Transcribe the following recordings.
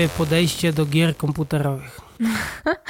Twoje podejście do gier komputerowych?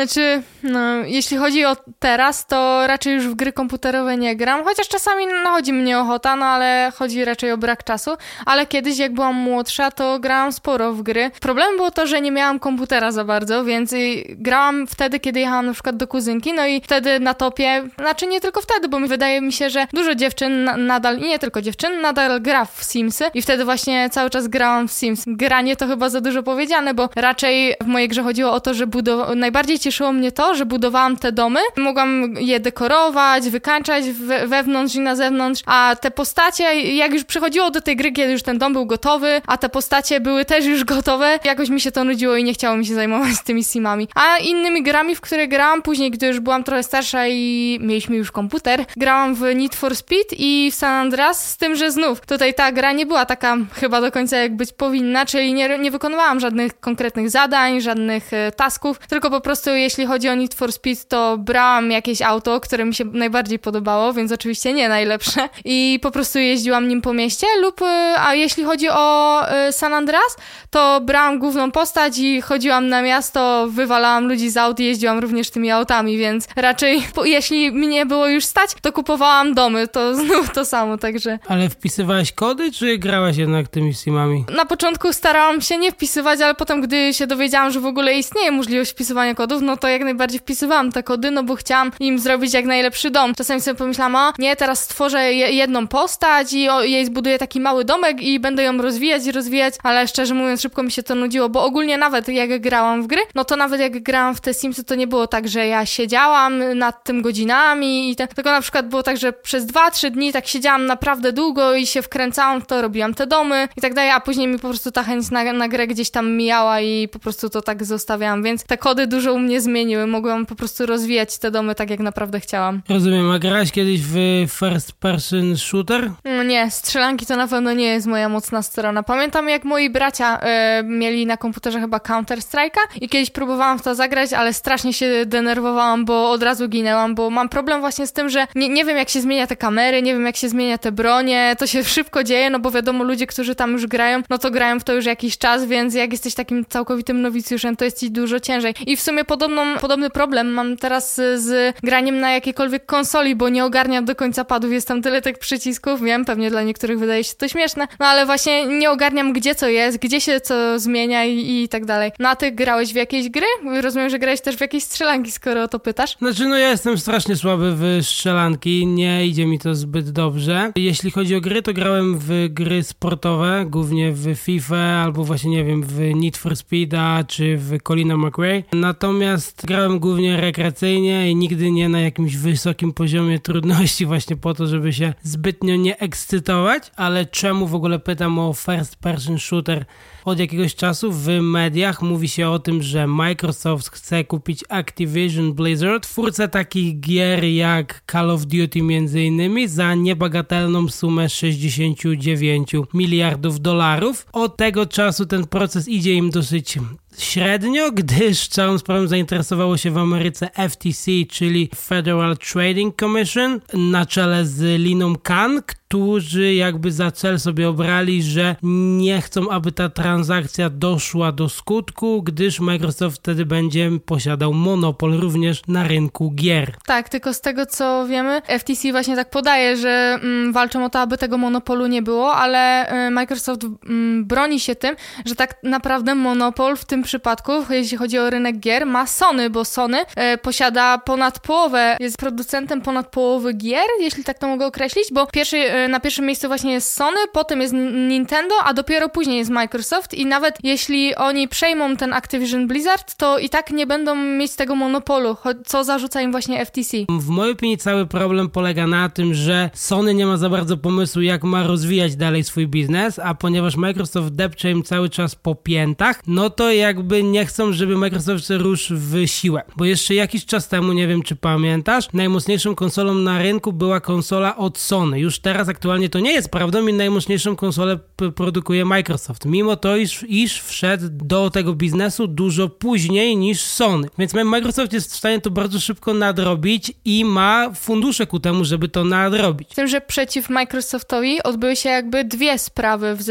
Znaczy, no, jeśli chodzi o teraz, to raczej już w gry komputerowe nie gram, chociaż czasami nachodzi mnie ochota, no ale chodzi raczej o brak czasu. Ale kiedyś, jak byłam młodsza, to grałam sporo w gry. Problem było to, że nie miałam komputera za bardzo, więc grałam wtedy, kiedy jechałam na przykład do kuzynki, no i wtedy na topie, znaczy nie tylko wtedy, bo mi wydaje mi się, że dużo dziewczyn nadal, i nie tylko dziewczyn, nadal gra w Simsy i wtedy właśnie cały czas grałam w Sims. Granie to chyba za dużo powiedziane, bo raczej w mojej grze chodziło o to, że budow- najbardziej cieszyło mnie to, że budowałam te domy, mogłam je dekorować, wykańczać we, wewnątrz i na zewnątrz, a te postacie, jak już przychodziło do tej gry, kiedy już ten dom był gotowy, a te postacie były też już gotowe, jakoś mi się to nudziło i nie chciało mi się zajmować tymi simami. A innymi grami, w które grałam później, gdy już byłam trochę starsza i mieliśmy już komputer, grałam w Need for Speed i w San Andreas, z tym, że znów tutaj ta gra nie była taka chyba do końca jak być powinna, czyli nie, nie wykonywałam żadnych konkretnych zadań, żadnych e, tasków, tylko po prostu jeśli chodzi o Need for Speed, to brałam jakieś auto, które mi się najbardziej podobało, więc oczywiście nie najlepsze. I po prostu jeździłam nim po mieście lub, e, a jeśli chodzi o e, San Andreas, to brałam główną postać i chodziłam na miasto, wywalałam ludzi z aut i jeździłam również tymi autami, więc raczej jeśli mnie było już stać, to kupowałam domy, to znów to samo, także... Ale wpisywałaś kody, czy grałaś jednak tymi simami? Na początku starałam się nie wpisywać, ale potem, gdy się dowiedziałam, że w ogóle istnieje możliwość wpisywania kodów, no to jak najbardziej wpisywałam te kody, no bo chciałam im zrobić jak najlepszy dom. Czasami sobie pomyślałam, o nie, teraz stworzę jedną postać i jej zbuduję taki mały domek i będę ją rozwijać i rozwijać, ale szczerze mówiąc szybko mi się to nudziło, bo ogólnie nawet jak grałam w gry, no to nawet jak grałam w te Simsy, to nie było tak, że ja siedziałam nad tym godzinami i te, tylko na przykład było tak, że przez 2-3 dni tak siedziałam naprawdę długo i się wkręcałam w to, robiłam te domy i tak dalej, a później mi po prostu ta chęć na, na grę gdzieś tam mijała i po prostu to tak zostawiałam, więc te kody dużo u mnie zmieniły, mogłam po prostu rozwijać te domy tak, jak naprawdę chciałam. Rozumiem, a grałaś kiedyś w first person shooter? No nie, strzelanki to na pewno nie jest moja mocna strona. Pamiętam, jak moi bracia y, mieli na komputerze chyba Counter Strike'a i kiedyś próbowałam w to zagrać, ale strasznie się denerwowałam, bo od razu ginęłam, bo mam problem właśnie z tym, że nie, nie wiem, jak się zmienia te kamery, nie wiem, jak się zmienia te bronie, to się szybko dzieje, no bo wiadomo, ludzie, którzy tam już grają, no to grają w to już jakiś czas, więc jak jesteś takim całkowitym nowicjuszem, to jest ci dużo ciężej. I w sumie podobną, podobny problem mam teraz z graniem na jakiejkolwiek konsoli, bo nie ogarniam do końca padów, jest tam tyle tych przycisków, wiem, pewnie dla niektórych wydaje się to śmieszne, no ale właśnie nie ogarniam, gdzie co jest, gdzie się co zmienia i, i tak dalej. No a ty grałeś w jakieś gry? Rozumiem, że grałeś też w jakieś strzelanki, skoro o to pytasz. Znaczy, no ja jestem strasznie słaby w strzelanki, nie idzie mi to zbyt dobrze. Jeśli chodzi o gry, to grałem w gry sportowe, głównie w FIFA albo właśnie, nie wiem, w Need for Speeda czy w Colina McRae. Natomiast grałem głównie rekreacyjnie i nigdy nie na jakimś wysokim poziomie trudności właśnie po to, żeby się zbytnio nie ekscytować, ale czemu w ogóle pytam o first person shooter? Od jakiegoś czasu w mediach mówi się o tym, że Microsoft chce kupić Activision Blizzard, twórcę takich gier jak Call of Duty między innymi, za niebagatelną sumę 69 miliardów dolarów. Od tego czasu ten proces idzie im dosyć średnio, gdyż całą sprawą zainteresowało się w Ameryce FTC, czyli Federal Trading Commission, na czele z Liną Khan, którzy jakby za cel sobie obrali, że nie chcą, aby ta transakcja doszła do skutku, gdyż Microsoft wtedy będzie posiadał monopol również na rynku gier. Tak, tylko z tego co wiemy, FTC właśnie tak podaje, że mm, walczą o to, aby tego monopolu nie było, ale y, Microsoft mm, broni się tym, że tak naprawdę monopol w tym przypadku, jeśli chodzi o rynek gier, ma Sony, bo Sony y, posiada ponad połowę, jest producentem ponad połowy gier, jeśli tak to mogę określić, bo pierwszy y, na pierwszym miejscu właśnie jest Sony, potem jest Nintendo, a dopiero później jest Microsoft i nawet jeśli oni przejmą ten Activision Blizzard, to i tak nie będą mieć tego monopolu, co zarzuca im właśnie FTC. W mojej opinii cały problem polega na tym, że Sony nie ma za bardzo pomysłu, jak ma rozwijać dalej swój biznes, a ponieważ Microsoft depcze im cały czas po piętach, no to jakby nie chcą, żeby Microsoft rusz w siłę. Bo jeszcze jakiś czas temu, nie wiem czy pamiętasz, najmocniejszą konsolą na rynku była konsola od Sony. Już teraz aktualnie to nie jest prawdą i najmocniejszą konsolę produkuje Microsoft, mimo to, iż, iż wszedł do tego biznesu dużo później niż Sony. Więc Microsoft jest w stanie to bardzo szybko nadrobić i ma fundusze ku temu, żeby to nadrobić. Z tym, że przeciw Microsoftowi odbyły się jakby dwie sprawy w,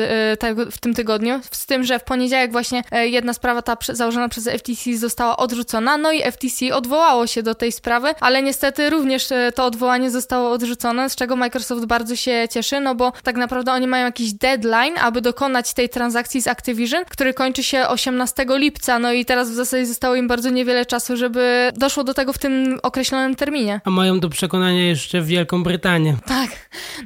w tym tygodniu, z tym, że w poniedziałek właśnie jedna sprawa ta założona przez FTC została odrzucona, no i FTC odwołało się do tej sprawy, ale niestety również to odwołanie zostało odrzucone, z czego Microsoft bardzo się cieszy, no bo tak naprawdę oni mają jakiś deadline, aby dokonać tej transakcji z Activision, który kończy się 18 lipca, no i teraz w zasadzie zostało im bardzo niewiele czasu, żeby doszło do tego w tym określonym terminie. A mają do przekonania jeszcze Wielką Brytanię. Tak,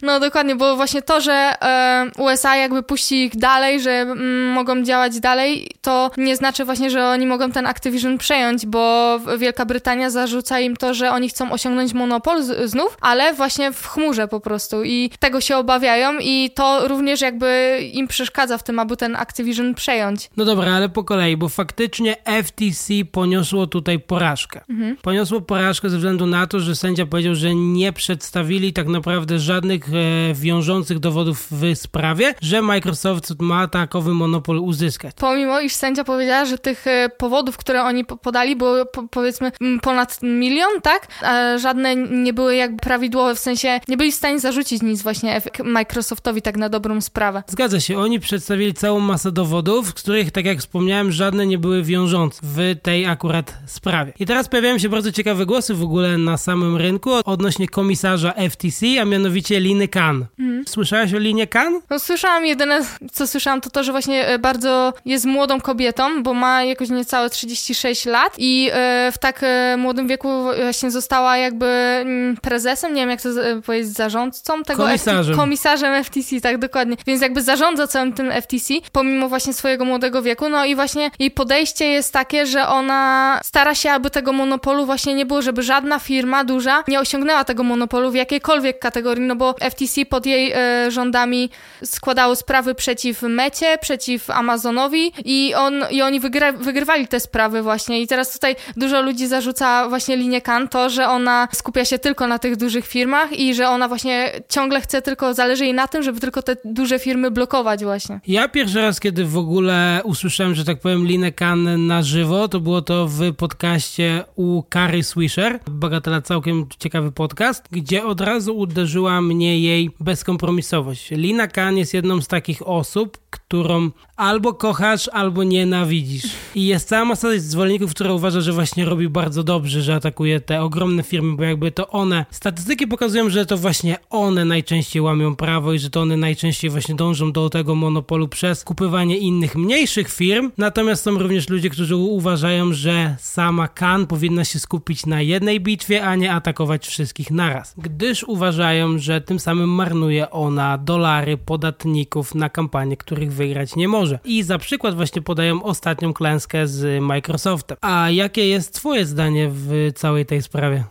no dokładnie, bo właśnie to, że e, USA jakby puści ich dalej, że mm, mogą działać dalej, to nie znaczy właśnie, że oni mogą ten Activision przejąć, bo Wielka Brytania zarzuca im to, że oni chcą osiągnąć monopol z, znów, ale właśnie w chmurze po prostu i tego się obawiają i to również jakby im przeszkadza w tym, aby ten Activision przejąć. No dobra, ale po kolei, bo faktycznie FTC poniosło tutaj porażkę. Mhm. Poniosło porażkę ze względu na to, że sędzia powiedział, że nie przedstawili tak naprawdę żadnych e, wiążących dowodów w sprawie, że Microsoft ma takowy monopol uzyskać. Pomimo, iż sędzia powiedziała, że tych e, powodów, które oni podali, było po, powiedzmy ponad milion, tak? A żadne nie były jakby prawidłowe, w sensie nie byli w stanie zarzucić nic właśnie Microsoftowi tak na dobrą sprawę. Zgadza się, oni przedstawili całą masę dowodów, z których, tak jak wspomniałem, żadne nie były wiążące w tej akurat sprawie. I teraz pojawiają się bardzo ciekawe głosy w ogóle na samym rynku odnośnie komisarza FTC, a mianowicie Liny Khan. Mm. Słyszałaś o Linie Khan? No słyszałam, jedyne co słyszałam to to, że właśnie e, bardzo jest młodą kobietą, bo ma jakoś niecałe 36 lat i e, w tak e, młodym wieku właśnie została jakby mm, prezesem, nie wiem jak to powiedzieć, zarządcą tego komisarzem. FT, komisarzem FTC, tak dokładnie. Więc jakby zarządza całym tym FTC, pomimo właśnie swojego młodego wieku. No i właśnie jej podejście jest takie, że ona stara się, aby tego monopolu właśnie nie było, żeby żadna firma duża nie osiągnęła tego monopolu w jakiejkolwiek kategorii, no bo FTC pod jej e, rządami składało sprawy przeciw Mecie, przeciw Amazonowi i, on, i oni wygry, wygrywali te sprawy właśnie. I teraz tutaj dużo ludzi zarzuca właśnie linię Kan to, że ona skupia się tylko na tych dużych firmach i że ona właśnie ciągle chce tylko, zależy jej na tym, żeby tylko te duże firmy blokować właśnie. Ja pierwszy raz, kiedy w ogóle usłyszałem, że tak powiem, Linę Kan na żywo, to było to w podcaście u Kary Swisher, Bagatela całkiem ciekawy podcast, gdzie od razu uderzyła mnie jej bezkompromisowość. Lina Kan jest jedną z takich osób, którą albo kochasz, albo nienawidzisz. I jest cała masa zwolenników, która uważa, że właśnie robi bardzo dobrze, że atakuje te ogromne firmy, bo jakby to one, statystyki pokazują, że to właśnie one najczęściej łamią prawo i że to one najczęściej właśnie dążą do tego monopolu przez kupywanie innych mniejszych firm. Natomiast są również ludzie, którzy uważają, że sama Kan powinna się skupić na jednej bitwie, a nie atakować wszystkich naraz. Gdyż uważają, że tym samym marnuje ona dolary podatników na kampanie, których wygrać nie może. I za przykład właśnie podają ostatnią klęskę z Microsoftem. A jakie jest twoje zdanie w całej tej sprawie?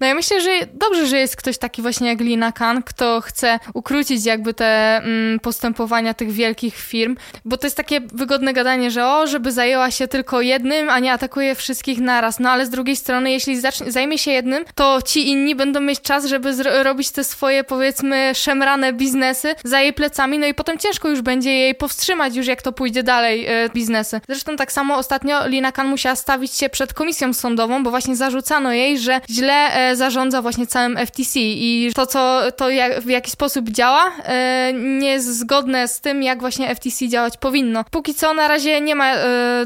No ja myślę, że dobrze, że jest ktoś taki właśnie jak Lina Khan, kto chce ukrócić jakby te mm, postępowania tych wielkich firm, bo to jest takie wygodne gadanie, że o, żeby zajęła się tylko jednym, a nie atakuje wszystkich naraz. No ale z drugiej strony, jeśli zacznie, zajmie się jednym, to ci inni będą mieć czas, żeby robić te swoje powiedzmy szemrane biznesy za jej plecami, no i potem ciężko już będzie jej powstrzymać już jak to pójdzie dalej e, biznesy. Zresztą tak samo ostatnio Lina Khan musiała stawić się przed komisją sądową, bo właśnie zarzucano jej, że źle e, zarządza właśnie całym FTC i to, co to jak, w jaki sposób działa, e, nie jest zgodne z tym, jak właśnie FTC działać powinno. Póki co na razie nie ma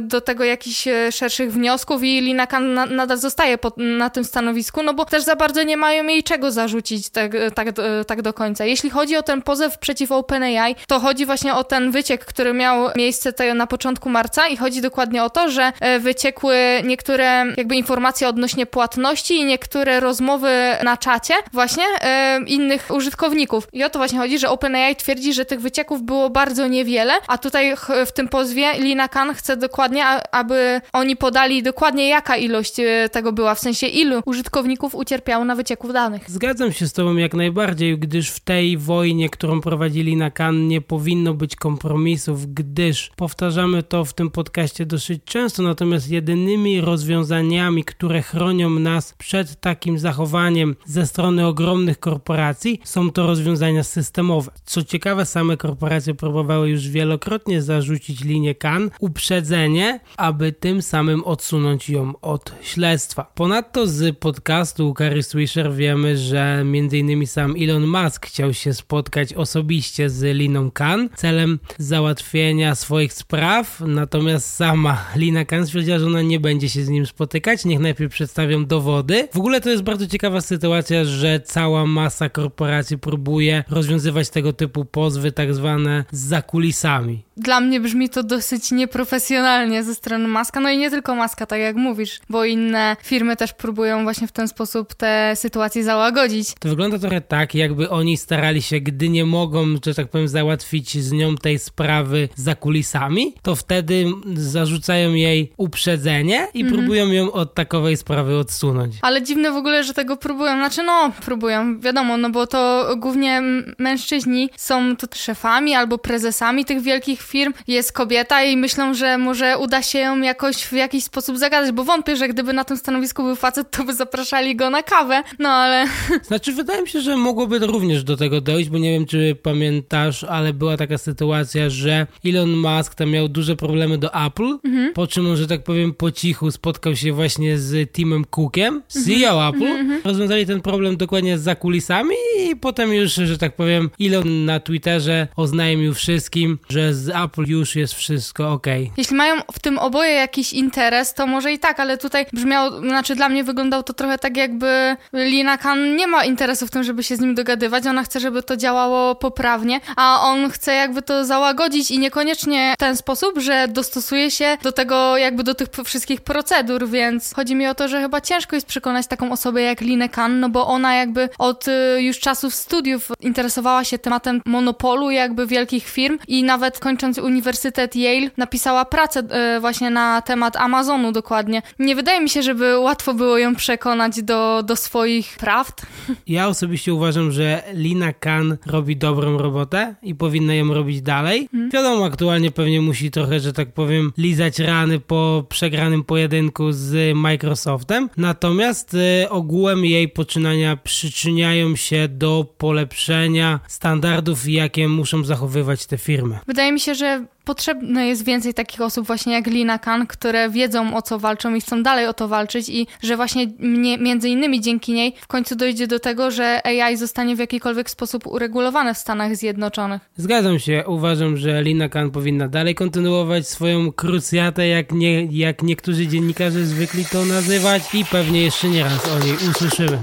do tego jakichś szerszych wniosków i Lina Khan na, nadal zostaje na tym stanowisku, no bo też za bardzo nie mają jej czego zarzucić tak, tak, tak do końca. Jeśli chodzi o ten pozew przeciw OpenAI, to chodzi właśnie o ten wyciek, który miał miejsce tutaj na początku marca i chodzi dokładnie o to, że wyciekły niektóre jakby informacje odnośnie płatności i niektóre rozmowy na czacie właśnie e, innych użytkowników. I o to właśnie chodzi, że OpenAI twierdzi, że tych wycieków było bardzo niewiele, a tutaj w tym pozwie Lina Khan chce dokładnie, aby oni podali dokładnie jaka ilość e, tego była, w sensie ilu użytkowników ucierpiało na wycieku danych. Zgadzam się z tobą jak najbardziej, gdyż w tej wojnie, którą prowadzi Lina Khan nie powinno być kompromisów, gdyż powtarzamy to w tym podcaście dosyć często, natomiast jedynymi rozwiązaniami, które chronią nas przed takim zachowaniem ze strony ogromnych korporacji, są to rozwiązania systemowe. Co ciekawe, same korporacje próbowały już wielokrotnie zarzucić linię KAN, uprzedzenie, aby tym samym odsunąć ją od śledztwa. Ponadto z podcastu Carrie Swisher wiemy, że m.in. sam Elon Musk chciał się spotkać osobiście z Liną Khan celem załatwienia swoich spraw, natomiast sama Lina Khan stwierdziła, że ona nie będzie się z nim spotykać, niech najpierw przedstawią dowody. W ogóle to jest bardzo ciekawa sytuacja, że cała masa korporacji próbuje rozwiązywać tego typu pozwy, tak zwane za kulisami. Dla mnie brzmi to dosyć nieprofesjonalnie ze strony Maska, no i nie tylko Maska, tak jak mówisz, bo inne firmy też próbują właśnie w ten sposób te sytuacje załagodzić. To wygląda trochę tak, jakby oni starali się, gdy nie mogą, że tak powiem, załatwić z nią tej sprawy za kulisami, to wtedy zarzucają jej uprzedzenie i mhm. próbują ją od takowej sprawy odsunąć. Ale dziwne w ogóle, że tego próbują. Znaczy, no, próbują, wiadomo, no bo to głównie mężczyźni są to szefami albo prezesami tych wielkich firm. Jest kobieta i myślą, że może uda się ją jakoś w jakiś sposób zagadać, bo wątpię, że gdyby na tym stanowisku był facet, to by zapraszali go na kawę. No ale. Znaczy, wydaje mi się, że mogłoby również do tego dojść, bo nie wiem, czy pamiętasz, ale była taka sytuacja, że Elon Musk tam miał duże problemy do Apple, mhm. po czym on, że tak powiem, po cichu spotkał się właśnie z Timem Cookiem, CEO mhm. Apple. Mhm. Rozwiązali ten problem dokładnie za kulisami i potem już, że tak powiem, Elon na Twitterze oznajmił wszystkim, że z Apple już jest wszystko ok. Jeśli mają w tym oboje jakiś interes, to może i tak, ale tutaj brzmiało, znaczy dla mnie wyglądało to trochę tak, jakby Lina Khan nie ma interesu w tym, żeby się z nim dogadywać. Ona chce, żeby to działało poprawnie, a on chce jakby to załagodzić i niekoniecznie w ten sposób, że dostosuje się do tego, jakby do tych wszystkich procedur, więc chodzi mi o to, że chyba ciężko jest przekonać taką osobę jak Linę Khan, no bo ona jakby od y, już czasów studiów interesowała się tematem monopolu jakby wielkich firm i nawet kończąc Uniwersytet Yale napisała pracę y, właśnie na temat Amazonu dokładnie. Nie wydaje mi się, żeby łatwo było ją przekonać do, do swoich prawd. Ja osobiście uważam, że Lina Khan robi dobrą robotę i powinna ją robić dalej. Hmm. Wiadomo, aktualnie pewnie musi trochę, że tak powiem, lizać rany po przegranym pojedynku z Microsoftem. Natomiast y, ogółem jej poczynania przyczyniają się do polepszenia standardów, jakie muszą zachowywać te firmy. Wydaje mi się, że potrzebne jest więcej takich osób właśnie jak Lina Khan, które wiedzą o co walczą i chcą dalej o to walczyć i że właśnie mnie, między innymi dzięki niej w końcu dojdzie do tego, że AI zostanie w jakikolwiek sposób uregulowane w Stanach Zjednoczonych. Zgadzam się. Uważam, że Lina Khan powinna dalej kontynuować swoją krucjatę, jak, nie, jak niektórzy dziennikarze zwykli to nazywać i pewnie jeszcze nie raz o niej usłyszymy.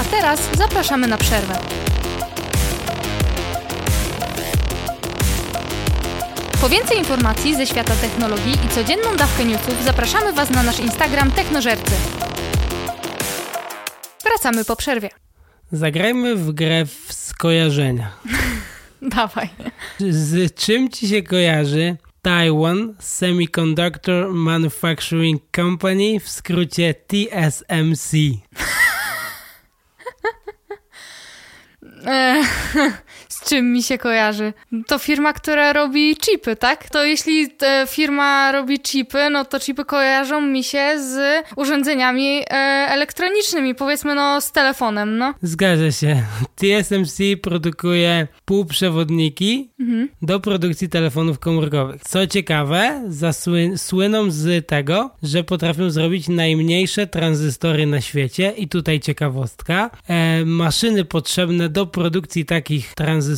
A teraz zapraszamy na przerwę. Po więcej informacji ze świata technologii i codzienną dawkę newsów zapraszamy Was na nasz Instagram Technożercy. Wracamy po przerwie. Zagrajmy w grę w skojarzenia. Dawaj. Z czym ci się kojarzy Taiwan Semiconductor Manufacturing Company, w skrócie TSMC? z czym mi się kojarzy? To firma, która robi chipy, tak? To jeśli firma robi chipy, no to chipy kojarzą mi się z urządzeniami e, elektronicznymi, powiedzmy no z telefonem, no. Zgadza się. TSMC produkuje półprzewodniki mhm. do produkcji telefonów komórkowych. Co ciekawe, zasły, słyną z tego, że potrafią zrobić najmniejsze tranzystory na świecie i tutaj ciekawostka. E, maszyny potrzebne do produkcji takich tranzystorów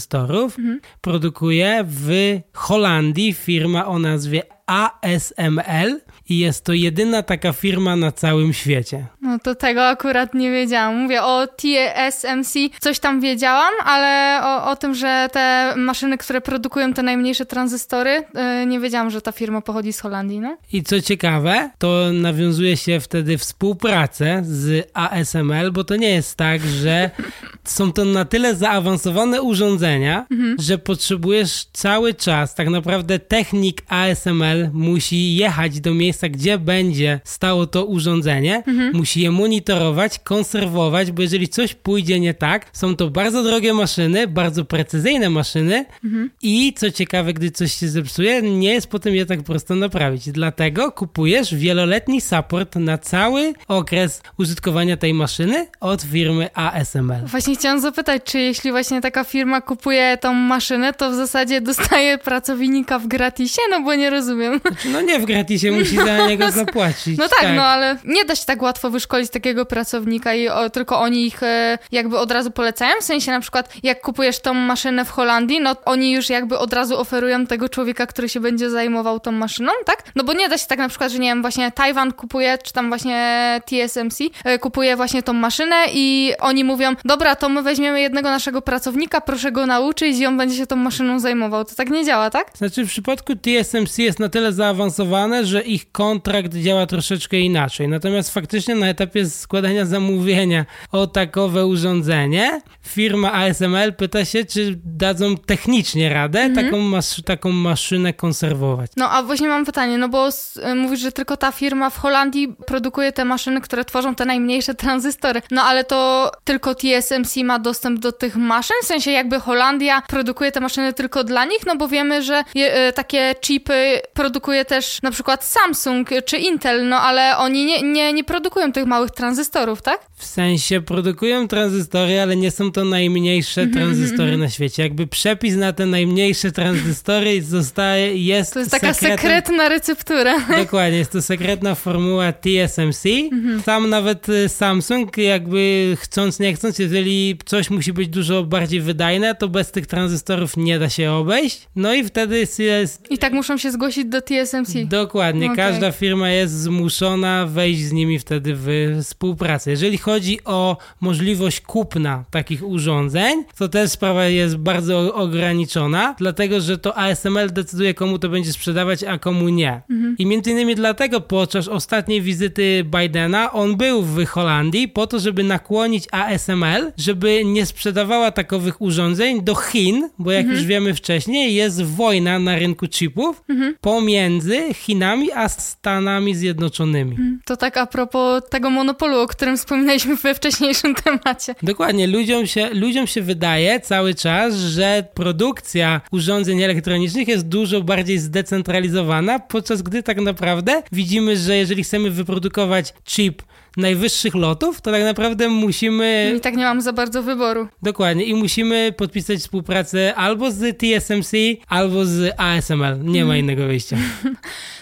mhm. produkuje w Holandii firma o nazwie ASML i jest to jedyna taka firma na całym świecie. No to tego akurat nie wiedziałam. Mówię o TSMC, coś tam wiedziałam, ale o, o tym, że te maszyny, które produkują te najmniejsze tranzystory, yy, nie wiedziałam, że ta firma pochodzi z Holandii. No? I co ciekawe, to nawiązuje się wtedy współpracę z ASML, bo to nie jest tak, że są to na tyle zaawansowane urządzenia, mhm. że potrzebujesz cały czas, tak naprawdę technik ASML musi jechać do miejsca, miejsca, gdzie będzie stało to urządzenie, Mhm. musi je monitorować, konserwować, bo jeżeli coś pójdzie nie tak, są to bardzo drogie maszyny, bardzo precyzyjne maszyny Mhm. i co ciekawe, gdy coś się zepsuje, nie jest potem je tak prosto naprawić. Dlatego kupujesz wieloletni support na cały okres użytkowania tej maszyny od firmy ASML. Właśnie chciałam zapytać, czy jeśli właśnie taka firma kupuje tą maszynę, to w zasadzie dostaje pracownika w gratisie? No bo nie rozumiem. No nie w gratisie, musi za niego zapłacić. No tak, no ale nie da się tak łatwo wyszkolić takiego pracownika i o, tylko oni ich e, jakby od razu polecają. W sensie na przykład jak kupujesz tą maszynę w Holandii, no oni już jakby od razu oferują tego człowieka, który się będzie zajmował tą maszyną, tak? No bo nie da się tak na przykład, że nie wiem, właśnie Tajwan kupuje, czy tam właśnie TSMC e, kupuje właśnie tą maszynę i oni mówią, dobra, to my weźmiemy jednego naszego pracownika, proszę go nauczyć i on będzie się tą maszyną zajmował. To tak nie działa, tak? Znaczy w przypadku TSMC jest na tyle zaawansowane, że ich kontrakt działa troszeczkę inaczej. Natomiast faktycznie na etapie składania zamówienia o takowe urządzenie, firma ASML pyta się, czy dadzą technicznie radę taką, mas- taką maszynę konserwować. No a właśnie mam pytanie, no bo y, mówisz, że tylko ta firma w Holandii produkuje te maszyny, które tworzą te najmniejsze tranzystory. No ale to tylko TSMC ma dostęp do tych maszyn? W sensie jakby Holandia produkuje te maszyny tylko dla nich? No bo wiemy, że je, y, takie chipy produkuje też na przykład Samsung czy Intel, no ale oni nie, nie, nie produkują tych małych tranzystorów, tak? W sensie produkują tranzystory, ale nie są to najmniejsze Mhm, tranzystory na świecie. Jakby przepis na te najmniejsze tranzystory zostaje, jest To jest taka sekretem- sekretna receptura. Dokładnie, jest to sekretna formuła TSMC. Mhm. Sam nawet y, Samsung, jakby chcąc, nie chcąc, jeżeli coś musi być dużo bardziej wydajne, to bez tych tranzystorów nie da się obejść. No i wtedy jest, jest I tak muszą się zgłosić do TSMC. dokładnie, Okej. każda firma jest zmuszona wejść z nimi wtedy w współpracę. Jeżeli chodzi o możliwość kupna takich urządzeń, to też sprawa jest bardzo ograniczona, dlatego że to ASML decyduje, komu to będzie sprzedawać, a komu nie. I między innymi dlatego podczas ostatniej wizyty Bidena on był w Holandii po to, żeby nakłonić ASML, żeby nie sprzedawała takowych urządzeń do Chin, bo jak już wiemy wcześniej, jest wojna na rynku chipów pomiędzy Chinami a Stanami Zjednoczonymi. To tak a propos tego monopolu, o którym wspominaliśmy we wcześniejszym temacie. Dokładnie, ludziom się, ludziom się wydaje cały czas, że produkcja urządzeń elektronicznych jest dużo bardziej zdecentralizowana, podczas gdy tak naprawdę widzimy, że jeżeli chcemy wyprodukować chip najwyższych lotów, to tak naprawdę musimy I tak nie mam za bardzo wyboru. Dokładnie. I musimy podpisać współpracę albo z TSMC, albo z ASML. Nie ma innego wyjścia.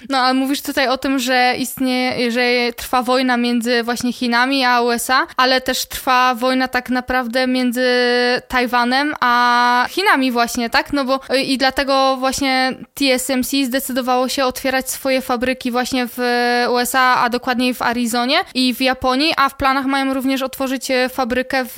No, ale mówisz tutaj o tym, że istnieje, że trwa wojna między właśnie Chinami a USA, ale też trwa wojna tak naprawdę między Tajwanem a Chinami właśnie, tak? No bo i dlatego właśnie TSMC zdecydowało się otwierać swoje fabryki właśnie w USA, a dokładniej w Arizonie i w Japonii, a w planach mają również otworzyć e, fabrykę w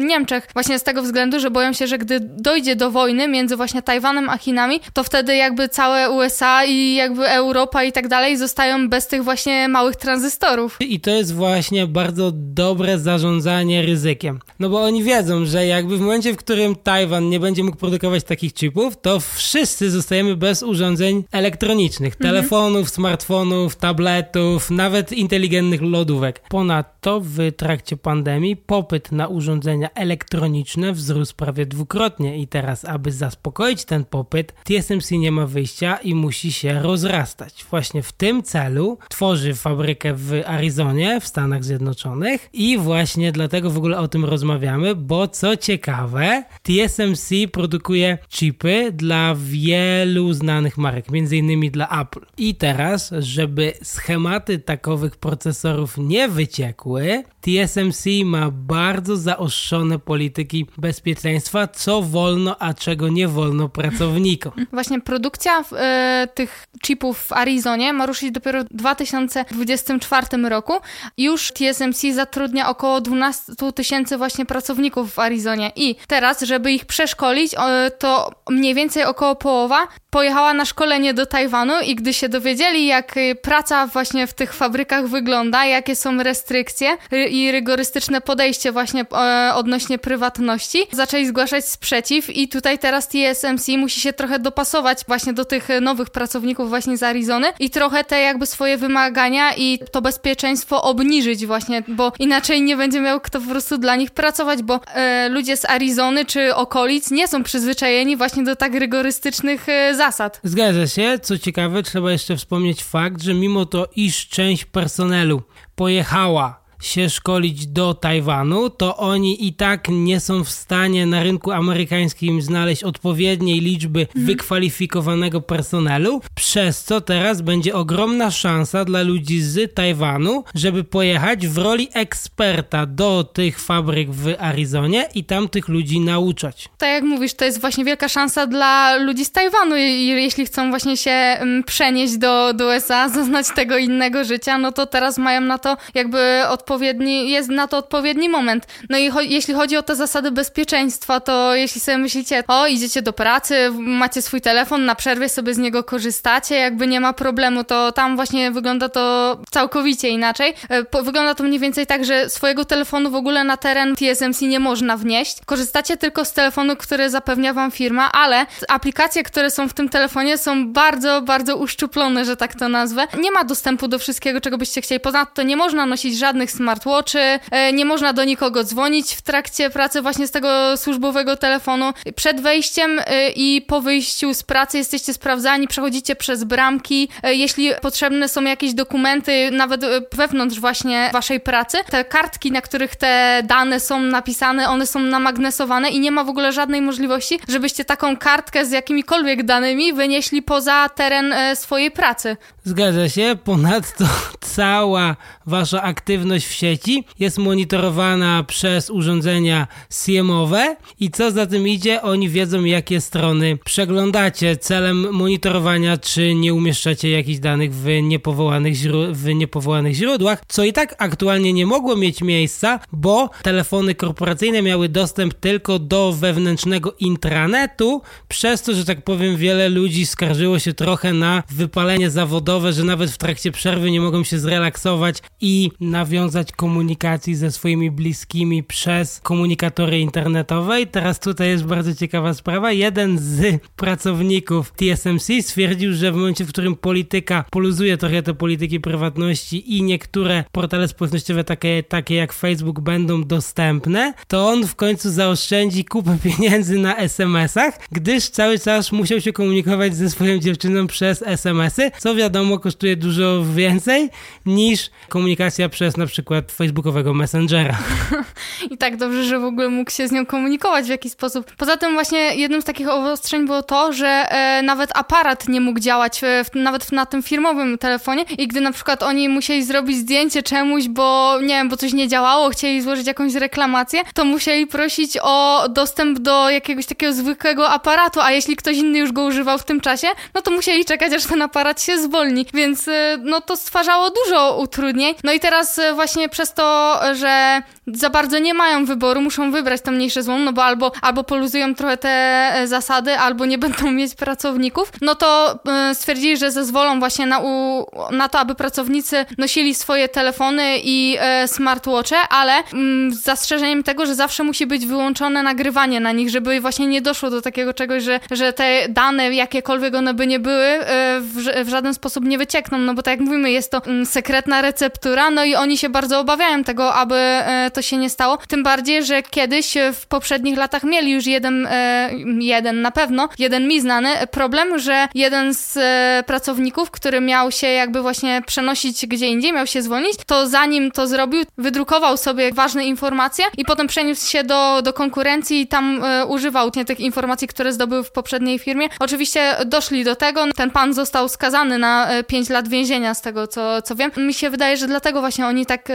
Niemczech. Właśnie z tego względu, że boją się, że gdy dojdzie do wojny między właśnie Tajwanem a Chinami, to wtedy jakby całe USA i jakby Europa i tak dalej zostają bez tych właśnie małych tranzystorów. I to jest właśnie bardzo dobre zarządzanie ryzykiem. No bo oni wiedzą, że jakby w momencie, w którym Tajwan nie będzie mógł produkować takich chipów, to wszyscy zostajemy bez urządzeń elektronicznych. Telefonów, smartfonów, tabletów, nawet inteligentnych lodówek. Ponadto w trakcie pandemii popyt na urządzenia elektroniczne wzrósł prawie dwukrotnie i teraz, aby zaspokoić ten popyt, TSMC nie ma wyjścia i musi się rozrastać. Właśnie w tym celu tworzy fabrykę w Arizonie w Stanach Zjednoczonych i właśnie dlatego w ogóle o tym rozmawiamy, bo co ciekawe, TSMC produkuje chipy dla wielu znanych marek, innymi dla Apple. I teraz, żeby schematy takowych procesorów nie wyciekły, TSMC ma bardzo zaostrzone polityki bezpieczeństwa, co wolno, a czego nie wolno pracownikom. Właśnie produkcja e, tych chipów w Arizonie ma ruszyć dopiero w 2024 roku. Już TSMC zatrudnia około 12 tysięcy właśnie pracowników w Arizonie i teraz, żeby ich przeszkolić, e, to mniej więcej około połowa pojechała na szkolenie do Tajwanu i gdy się dowiedzieli, jak y, praca właśnie w tych fabrykach wygląda, jakie są restrykcje ry- i rygorystyczne podejście właśnie e, odnośnie prywatności, zaczęli zgłaszać sprzeciw i tutaj teraz TSMC musi się trochę dopasować właśnie do tych nowych pracowników właśnie z Arizony i trochę te jakby swoje wymagania i to bezpieczeństwo obniżyć właśnie, bo inaczej nie będzie miał kto po prostu dla nich pracować, bo e, ludzie z Arizony czy okolic nie są przyzwyczajeni właśnie do tak rygorystycznych e, zasad. Zgadza się. Co ciekawe, trzeba jeszcze wspomnieć fakt, że mimo to, iż część personelu pojechała się szkolić do Tajwanu, to oni i tak nie są w stanie na rynku amerykańskim znaleźć odpowiedniej liczby wykwalifikowanego personelu, przez co teraz będzie ogromna szansa dla ludzi z Tajwanu, żeby pojechać w roli eksperta do tych fabryk w Arizonie i tam tych ludzi nauczać. Tak jak mówisz, to jest właśnie wielka szansa dla ludzi z Tajwanu, jeśli chcą właśnie się mm, przenieść do, do USA, zaznać tego innego życia, no to teraz mają na to jakby odpowiedni, jest na to odpowiedni moment. No i cho jeśli chodzi o te zasady bezpieczeństwa, to jeśli sobie myślicie, o idziecie do pracy, macie swój telefon, na przerwie sobie z niego korzystacie, jakby nie ma problemu, to tam właśnie wygląda to całkowicie inaczej. E, wygląda to mniej więcej tak, że swojego telefonu w ogóle na teren TSMC nie można wnieść. Korzystacie tylko z telefonu, który zapewnia wam firma, ale aplikacje, które są w tym telefonie są bardzo, bardzo uszczuplone, że tak to nazwę. Nie ma dostępu do wszystkiego, czego byście chcieli. Ponadto nie można nosić żadnych smartwatchy, e, nie można do nikogo dzwonić w trakcie pracy właśnie z tego służbowego telefonu. Przed wejściem e, i po wyjściu z pracy jesteście sprawdzani, przechodzicie przez bramki. E, jeśli potrzebne są jakieś dokumenty, nawet wewnątrz właśnie waszej pracy, te kartki, na których te dane są napisane, one są namagnesowane i nie ma w ogóle żadnej możliwości, żebyście taką kartkę z jakimikolwiek danymi wynieśli poza teren swojej pracy. Zgadza się. Ponadto cała wasza aktywność w sieci jest monitorowana przez urządzenia SIEM-owe i co za tym idzie, oni wiedzą jakie strony przeglądacie celem monitorowania, czy nie umieszczacie jakichś danych w niepowołanych, w niepowołanych źródłach, co i tak aktualnie nie mogło mieć miejsca, bo telefony korporacyjne miały dostęp tylko do wewnętrznego intranetu, przez to, że tak powiem, wiele ludzi skarżyło się trochę na wypalenie zawodowe, że nawet w trakcie przerwy nie mogą się zrelaksować i nawiązać komunikacji ze swoimi bliskimi przez komunikatory internetowe. I teraz tutaj jest bardzo ciekawa sprawa. Jeden z pracowników TSMC stwierdził, że w momencie, w którym polityka poluzuje trochę te polityki prywatności i niektóre portale społecznościowe takie, takie jak Facebook będą dostępne, to on w końcu zaoszczędzi kupę pieniędzy na SMS-ach, gdyż cały czas musiał się komunikować ze swoją dziewczyną przez SMS-y, co wiadomo kosztuje dużo więcej niż komunikacja przez na przykład facebookowego Messengera. I tak dobrze, że w ogóle mógł się z nią komunikować w jakiś sposób. Poza tym właśnie jednym z takich obostrzeń było to, że e, nawet aparat nie mógł działać, e, w, nawet na tym firmowym telefonie i gdy na przykład oni musieli zrobić zdjęcie czemuś, bo nie wiem, bo coś nie działało, chcieli złożyć jakąś reklamację, to musieli prosić o dostęp do jakiegoś takiego zwykłego aparatu, a jeśli ktoś inny już go używał w tym czasie, no to musieli czekać, aż ten aparat się zwolni, więc e, no to stwarzało dużo utrudnień. No i teraz e, właśnie przez to, że za bardzo nie mają wyboru, muszą wybrać to mniejsze zło, no bo albo, albo poluzują trochę te e, zasady, albo nie będą mieć pracowników, no to e, stwierdzili, że zezwolą właśnie na, u, na to, aby pracownicy nosili swoje telefony i e, smartwatche, ale mm, z zastrzeżeniem tego, że zawsze musi być wyłączone nagrywanie na nich, żeby właśnie nie doszło do takiego czegoś, że, że te dane, jakiekolwiek one by nie były, e, w, w żaden sposób nie wyciekną, no bo tak jak mówimy, jest to mm, sekretna receptura, no i oni się bardzo obawiają tego, aby e, to się nie stało. Tym bardziej, że kiedyś e, w poprzednich latach mieli już jeden, e, jeden na pewno, jeden mi znany problem, że jeden z pracowników, który miał się jakby właśnie przenosić gdzie indziej, miał się zwolnić, to zanim to zrobił, wydrukował sobie ważne informacje i potem przeniósł się do, do konkurencji i tam używał nie, tych informacji, które zdobył w poprzedniej firmie. Oczywiście doszli do tego, ten pan został skazany na 5 lat więzienia, z tego co, co wiem. Mi się wydaje, że dlatego właśnie oni tak,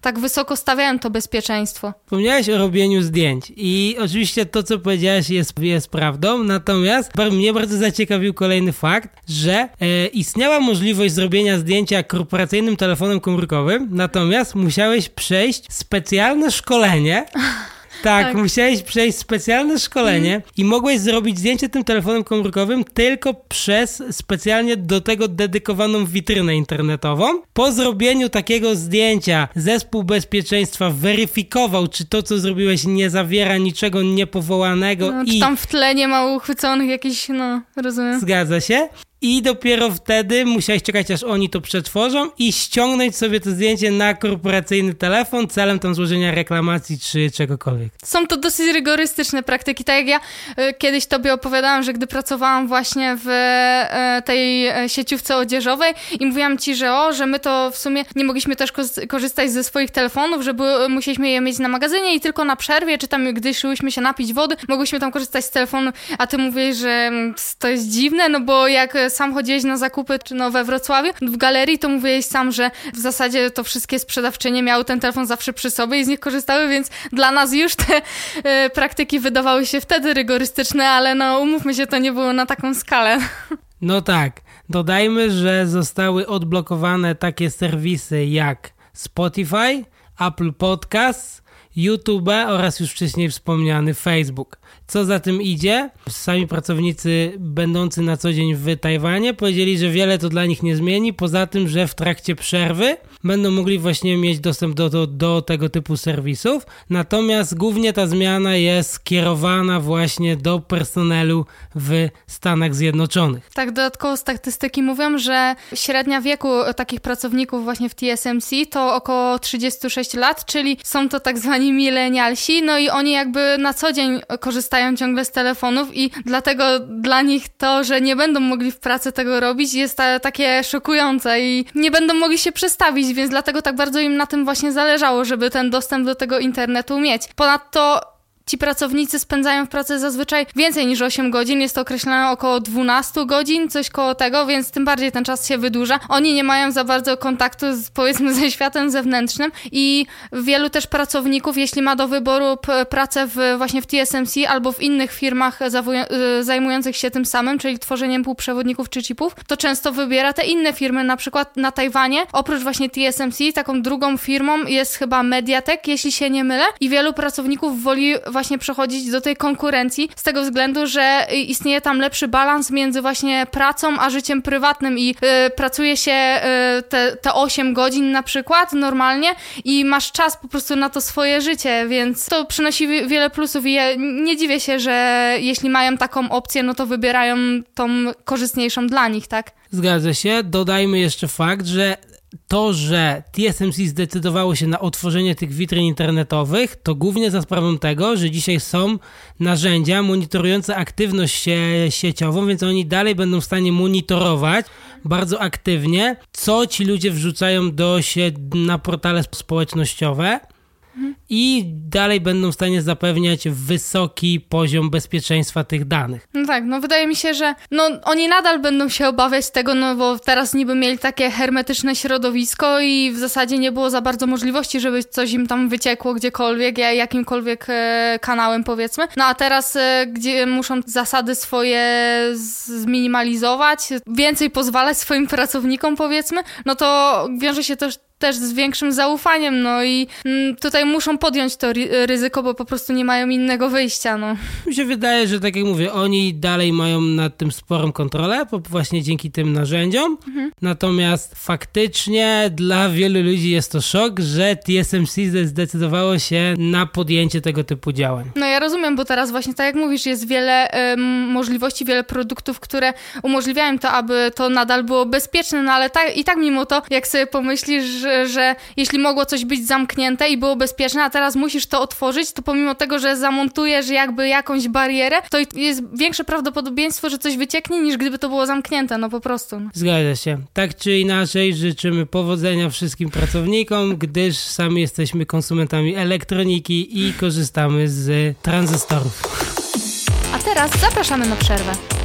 tak wysoko stawiają to bezpieczeństwo. Wspomniałeś o robieniu zdjęć i oczywiście to, co powiedziałeś jest, jest prawdą, natomiast mnie bardzo zaciekawił kolejny fakt, że e, istniała możliwość zrobienia zdjęcia korporacyjnym telefonem komórkowym, natomiast musiałeś przejść specjalne szkolenie Tak, tak, musiałeś przejść specjalne szkolenie mm. i mogłeś zrobić zdjęcie tym telefonem komórkowym tylko przez specjalnie do tego dedykowaną witrynę internetową. Po zrobieniu takiego zdjęcia zespół bezpieczeństwa weryfikował, czy to, co zrobiłeś, nie zawiera niczego niepowołanego. No, i... Czy tam w tle nie ma uchwyconych jakichś, no, rozumiem. Zgadza się. I dopiero wtedy musiałeś czekać, aż oni to przetworzą i ściągnąć sobie to zdjęcie na korporacyjny telefon celem tam złożenia reklamacji czy czegokolwiek. Są to dosyć rygorystyczne praktyki. Tak jak ja y, kiedyś tobie opowiadałam, że gdy pracowałam właśnie w y, tej e, sieciówce odzieżowej i mówiłam ci, że o, że my to w sumie nie mogliśmy też korzystać ze swoich telefonów, że musieliśmy je mieć na magazynie i tylko na przerwie, czy tam gdy szłyśmy się napić wody, mogłyśmy tam korzystać z telefonu, a ty mówisz, że mm, to jest dziwne, no bo jak sam chodziłeś na zakupy, czy no we Wrocławiu, w galerii, to mówiłeś sam, że w zasadzie to wszystkie sprzedawczynie miały ten telefon zawsze przy sobie i z nich korzystały, więc dla nas już te e, praktyki wydawały się wtedy rygorystyczne, ale no umówmy się, to nie było na taką skalę. No tak. Dodajmy, że zostały odblokowane takie serwisy jak Spotify, Apple Podcasts, YouTube oraz już wcześniej wspomniany Facebook. Co za tym idzie? Sami pracownicy będący na co dzień w Tajwanie powiedzieli, że wiele to dla nich nie zmieni, poza tym, że w trakcie przerwy będą mogli właśnie mieć dostęp do, do, do tego typu serwisów. Natomiast głównie ta zmiana jest skierowana właśnie do personelu w Stanach Zjednoczonych. Tak, dodatkowo statystyki mówią, że średnia wieku takich pracowników właśnie w TSMC to około 36 lat, czyli są to tak zwani milenialsi, no i oni jakby na co dzień korzystają ciągle z telefonów i dlatego dla nich to, że nie będą mogli w pracy tego robić jest ta, takie szokujące i nie będą mogli się przestawić, więc dlatego tak bardzo im na tym właśnie zależało, żeby ten dostęp do tego internetu mieć. Ponadto Ci pracownicy spędzają w pracy zazwyczaj więcej niż 8 godzin, jest to określone około 12 godzin, coś koło tego, więc tym bardziej ten czas się wydłuża. Oni nie mają za bardzo kontaktu z, powiedzmy ze światem zewnętrznym i wielu też pracowników, jeśli ma do wyboru pracę w, właśnie w TSMC albo w innych firmach y, zajmujących się tym samym, czyli tworzeniem półprzewodników czy chipów, to często wybiera te inne firmy, na przykład na Tajwanie, oprócz właśnie TSMC, taką drugą firmą jest chyba Mediatek, jeśli się nie mylę, i wielu pracowników woli właśnie właśnie przechodzić do tej konkurencji z tego względu, że istnieje tam lepszy balans między właśnie pracą a życiem prywatnym i y, pracuje się y, te, te 8 godzin na przykład normalnie i masz czas po prostu na to swoje życie, więc to przynosi wiele plusów i ja nie dziwię się, że jeśli mają taką opcję, no to wybierają tą korzystniejszą dla nich, tak? Zgadza się. Dodajmy jeszcze fakt, że to, że TSMC zdecydowało się na otworzenie tych witryn internetowych, to głównie za sprawą tego, że dzisiaj są narzędzia monitorujące aktywność sieciową, więc oni dalej będą w stanie monitorować bardzo aktywnie, co ci ludzie wrzucają do się na portale społecznościowe i dalej będą w stanie zapewniać wysoki poziom bezpieczeństwa tych danych. No tak, no wydaje mi się, że no, oni nadal będą się obawiać tego, no bo teraz niby mieli takie hermetyczne środowisko i w zasadzie nie było za bardzo możliwości, żeby coś im tam wyciekło gdziekolwiek, jakimkolwiek e, kanałem powiedzmy. No a teraz, e, gdzie muszą zasady swoje zminimalizować, więcej pozwalać swoim pracownikom powiedzmy, no to wiąże się też też z większym zaufaniem, no i mm, tutaj muszą podjąć to ryzyko, bo po prostu nie mają innego wyjścia, no. Mi się wydaje, że tak jak mówię, oni dalej mają nad tym sporą kontrolę, właśnie dzięki tym narzędziom, mhm. natomiast faktycznie dla wielu ludzi jest to szok, że TSMC zdecydowało się na podjęcie tego typu działań. No ja rozumiem, bo teraz właśnie tak jak mówisz, jest wiele y, możliwości, wiele produktów, które umożliwiają to, aby to nadal było bezpieczne, no ale tak, i tak mimo to, jak sobie pomyślisz, że że jeśli mogło coś być zamknięte i było bezpieczne, a teraz musisz to otworzyć, to pomimo tego, że zamontujesz jakby jakąś barierę, to jest większe prawdopodobieństwo, że coś wycieknie, niż gdyby to było zamknięte, no po prostu. Zgadza się. Tak czy inaczej życzymy powodzenia wszystkim pracownikom, gdyż sami jesteśmy konsumentami elektroniki i korzystamy z tranzystorów. A teraz zapraszamy na przerwę.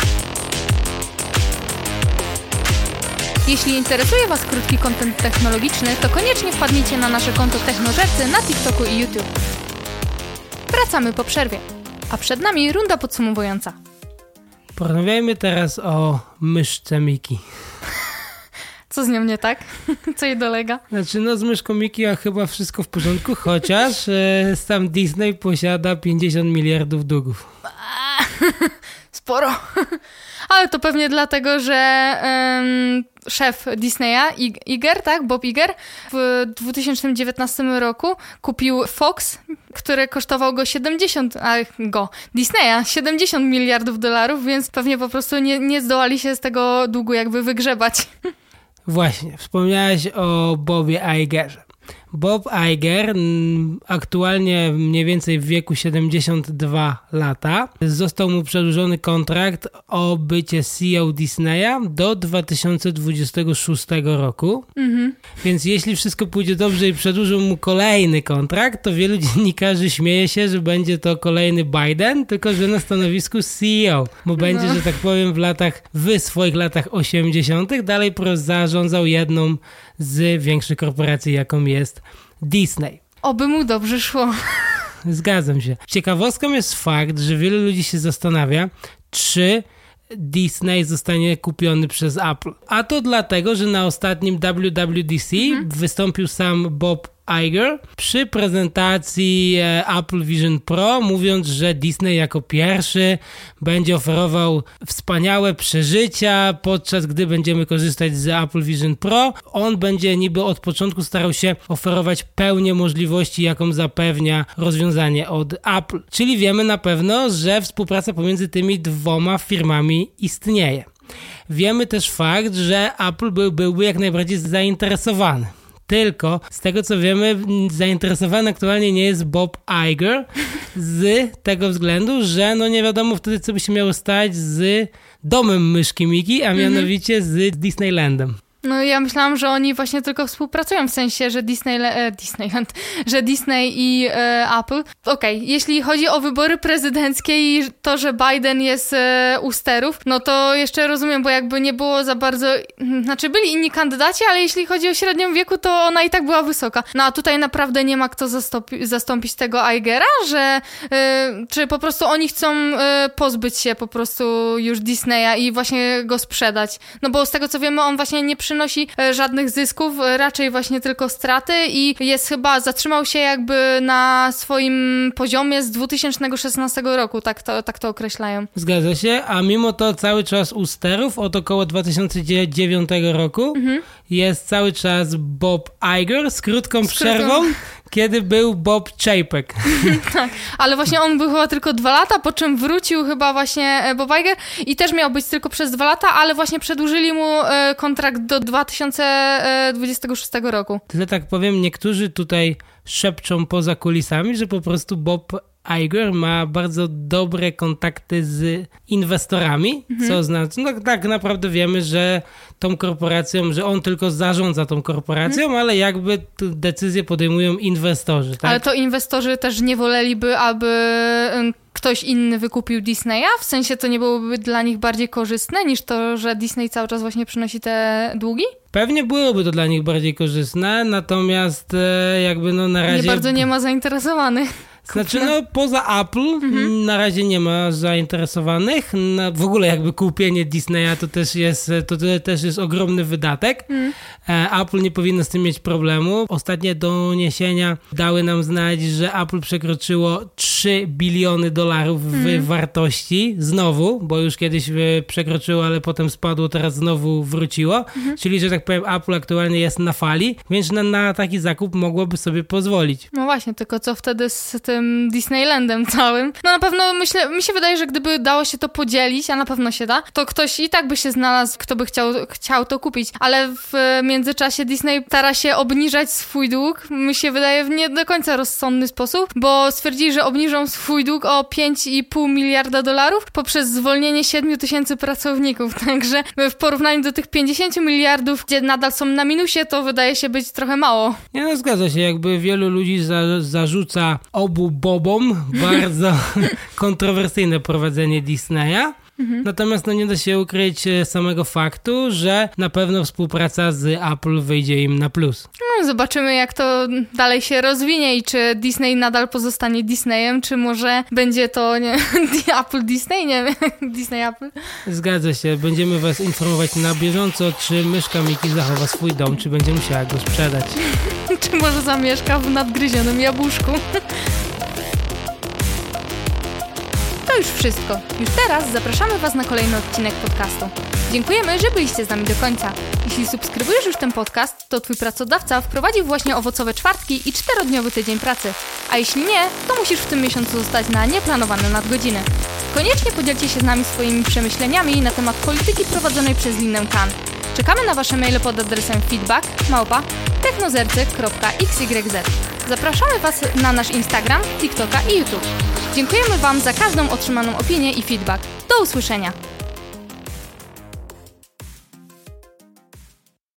Jeśli interesuje Was krótki kontent technologiczny, to koniecznie wpadnijcie na nasze konto Technożercy na TikToku i YouTube. Wracamy po przerwie, a przed nami runda podsumowująca. Porozmawiajmy teraz o myszce Miki. Co z nią nie tak? Co jej dolega? Znaczy, no z myszką Miki a chyba wszystko w porządku, chociaż e, sam Disney posiada 50 miliardów długów. Sporo. ale to pewnie dlatego, że um, szef Disneya, Iger, tak, Bob Iger, w 2019 roku kupił Fox, który kosztował go 70, a go, Disneya, 70 miliardów dolarów, więc pewnie po prostu nie, nie zdołali się z tego długu jakby wygrzebać. Właśnie, wspomniałeś o Bobie Igerze. Bob Iger, aktualnie mniej więcej w wieku 72 lata, został mu przedłużony kontrakt o bycie CEO Disneya do 2026 roku. Mhm. Więc jeśli wszystko pójdzie dobrze i przedłużą mu kolejny kontrakt, to wielu dziennikarzy śmieje się, że będzie to kolejny Biden, tylko że na stanowisku CEO, bo będzie, no. że tak powiem, w latach, w swoich latach 80. dalej zarządzał jedną z większych korporacji, jaką jest Disney. Oby mu dobrze szło. Zgadzam się. Ciekawostką jest fakt, że wielu ludzi się zastanawia, czy Disney zostanie kupiony przez Apple. A to dlatego, że na ostatnim WWDC mhm. wystąpił sam Bob Iger przy prezentacji e, Apple Vision Pro, mówiąc, że Disney jako pierwszy będzie oferował wspaniałe przeżycia, podczas gdy będziemy korzystać z Apple Vision Pro. On będzie niby od początku starał się oferować pełnię możliwości, jaką zapewnia rozwiązanie od Apple. Czyli wiemy na pewno, że współpraca pomiędzy tymi dwoma firmami istnieje. Wiemy też fakt, że Apple był, byłby jak najbardziej zainteresowany tylko z tego co wiemy, zainteresowany aktualnie nie jest Bob Iger z tego względu, że no nie wiadomo wtedy, co by się miało stać z domem myszki Miki, a mianowicie z Disneylandem. No ja myślałam, że oni właśnie tylko współpracują, w sensie, że Disney, e, Disneyland, że Disney i e, Apple. Okej, okay, jeśli chodzi o wybory prezydenckie i to, że Biden jest e, u sterów, no to jeszcze rozumiem, bo jakby nie było za bardzo, znaczy byli inni kandydaci, ale jeśli chodzi o średnią wieku, to ona i tak była wysoka. No a tutaj naprawdę nie ma kto zastąpi, zastąpić tego Igera, że e, czy po prostu oni chcą e, pozbyć się po prostu już Disneya i właśnie go sprzedać. No bo z tego co wiemy, on właśnie nie przynosi przynosi e, żadnych zysków, e, raczej właśnie tylko straty i jest chyba, zatrzymał się jakby na swoim poziomie z 2016 roku, tak to, tak to określają. Zgadza się, a mimo to cały czas u sterów od około 2009 roku mhm. jest cały czas Bob Iger z krótką z przerwą, kiedy był Bob Chapek. tak, ale właśnie on był chyba tylko dwa lata, po czym wrócił chyba właśnie e, Bob Iger i też miał być tylko przez dwa lata, ale właśnie przedłużyli mu e, kontrakt do 2026 roku. Tyle tak powiem, niektórzy tutaj szepczą poza kulisami, że po prostu Bob Iger ma bardzo dobre kontakty z inwestorami, mhm. co znaczy, no tak naprawdę wiemy, że tą korporacją, że on tylko zarządza tą korporacją, mhm. ale jakby decyzje podejmują inwestorzy. Tak? Ale to inwestorzy też nie woleliby, aby ktoś inny wykupił Disneya? W sensie to nie byłoby dla nich bardziej korzystne niż to, że Disney cały czas właśnie przynosi te długi? Pewnie byłoby to dla nich bardziej korzystne, natomiast e, jakby no na razie... Nie bardzo nie ma zainteresowanych. Znaczy, no poza Apple mhm. na razie nie ma zainteresowanych. Na, w ogóle jakby kupienie Disneya to też jest, to, to też jest ogromny wydatek. Mhm. Apple nie powinno z tym mieć problemu. Ostatnie doniesienia dały nam znać, że Apple przekroczyło 3 biliony dolarów w mhm. wartości. Znowu, bo już kiedyś e, przekroczyło, ale potem spadło, teraz znowu wróciło. Mhm. Czyli, że tak powiem, Apple aktualnie jest na fali, więc na, na taki zakup mogłoby sobie pozwolić. No właśnie, tylko co wtedy z tym tym Disneylandem całym. No na pewno myślę, mi się wydaje, że gdyby dało się to podzielić, a na pewno się da, to ktoś i tak by się znalazł, kto by chciał, chciał to kupić. Ale w międzyczasie Disney stara się obniżać swój dług, mi się wydaje w nie do końca rozsądny sposób, bo stwierdzili, że obniżą swój dług o 5,5 miliarda dolarów poprzez zwolnienie 7 tysięcy pracowników. Także w porównaniu do tych 50 miliardów, gdzie nadal są na minusie, to wydaje się być trochę mało. Nie, no zgadza się. Jakby wielu ludzi za, zarzuca obu bobom bardzo kontrowersyjne prowadzenie Disneya. Mhm. Natomiast no nie da się ukryć e, samego faktu, że na pewno współpraca z Apple wyjdzie im na plus. No, zobaczymy, jak to dalej się rozwinie i czy Disney nadal pozostanie Disneyem, czy może będzie to nie, Apple Disney, nie wiem, Disney Apple. Zgadza się, będziemy Was informować na bieżąco, czy myszka Miki zachowa swój dom, czy będzie musiała go sprzedać. czy może zamieszka w nadgryzionym jabłuszku. To już wszystko. Już teraz zapraszamy Was na kolejny odcinek podcastu. Dziękujemy, że byliście z nami do końca. Jeśli subskrybujesz już ten podcast, to Twój pracodawca wprowadził właśnie owocowe czwartki i czterodniowy tydzień pracy. A jeśli nie, to musisz w tym miesiącu zostać na nieplanowane nadgodziny. Koniecznie podzielcie się z nami swoimi przemyśleniami na temat polityki prowadzonej przez Linnę Kan. Czekamy na Wasze maile pod adresem feedback małpa technozercy.xyz. Zapraszamy Was na nasz Instagram, TikToka i YouTube. Dziękujemy Wam za każdą otrzymaną opinię i feedback. Do usłyszenia!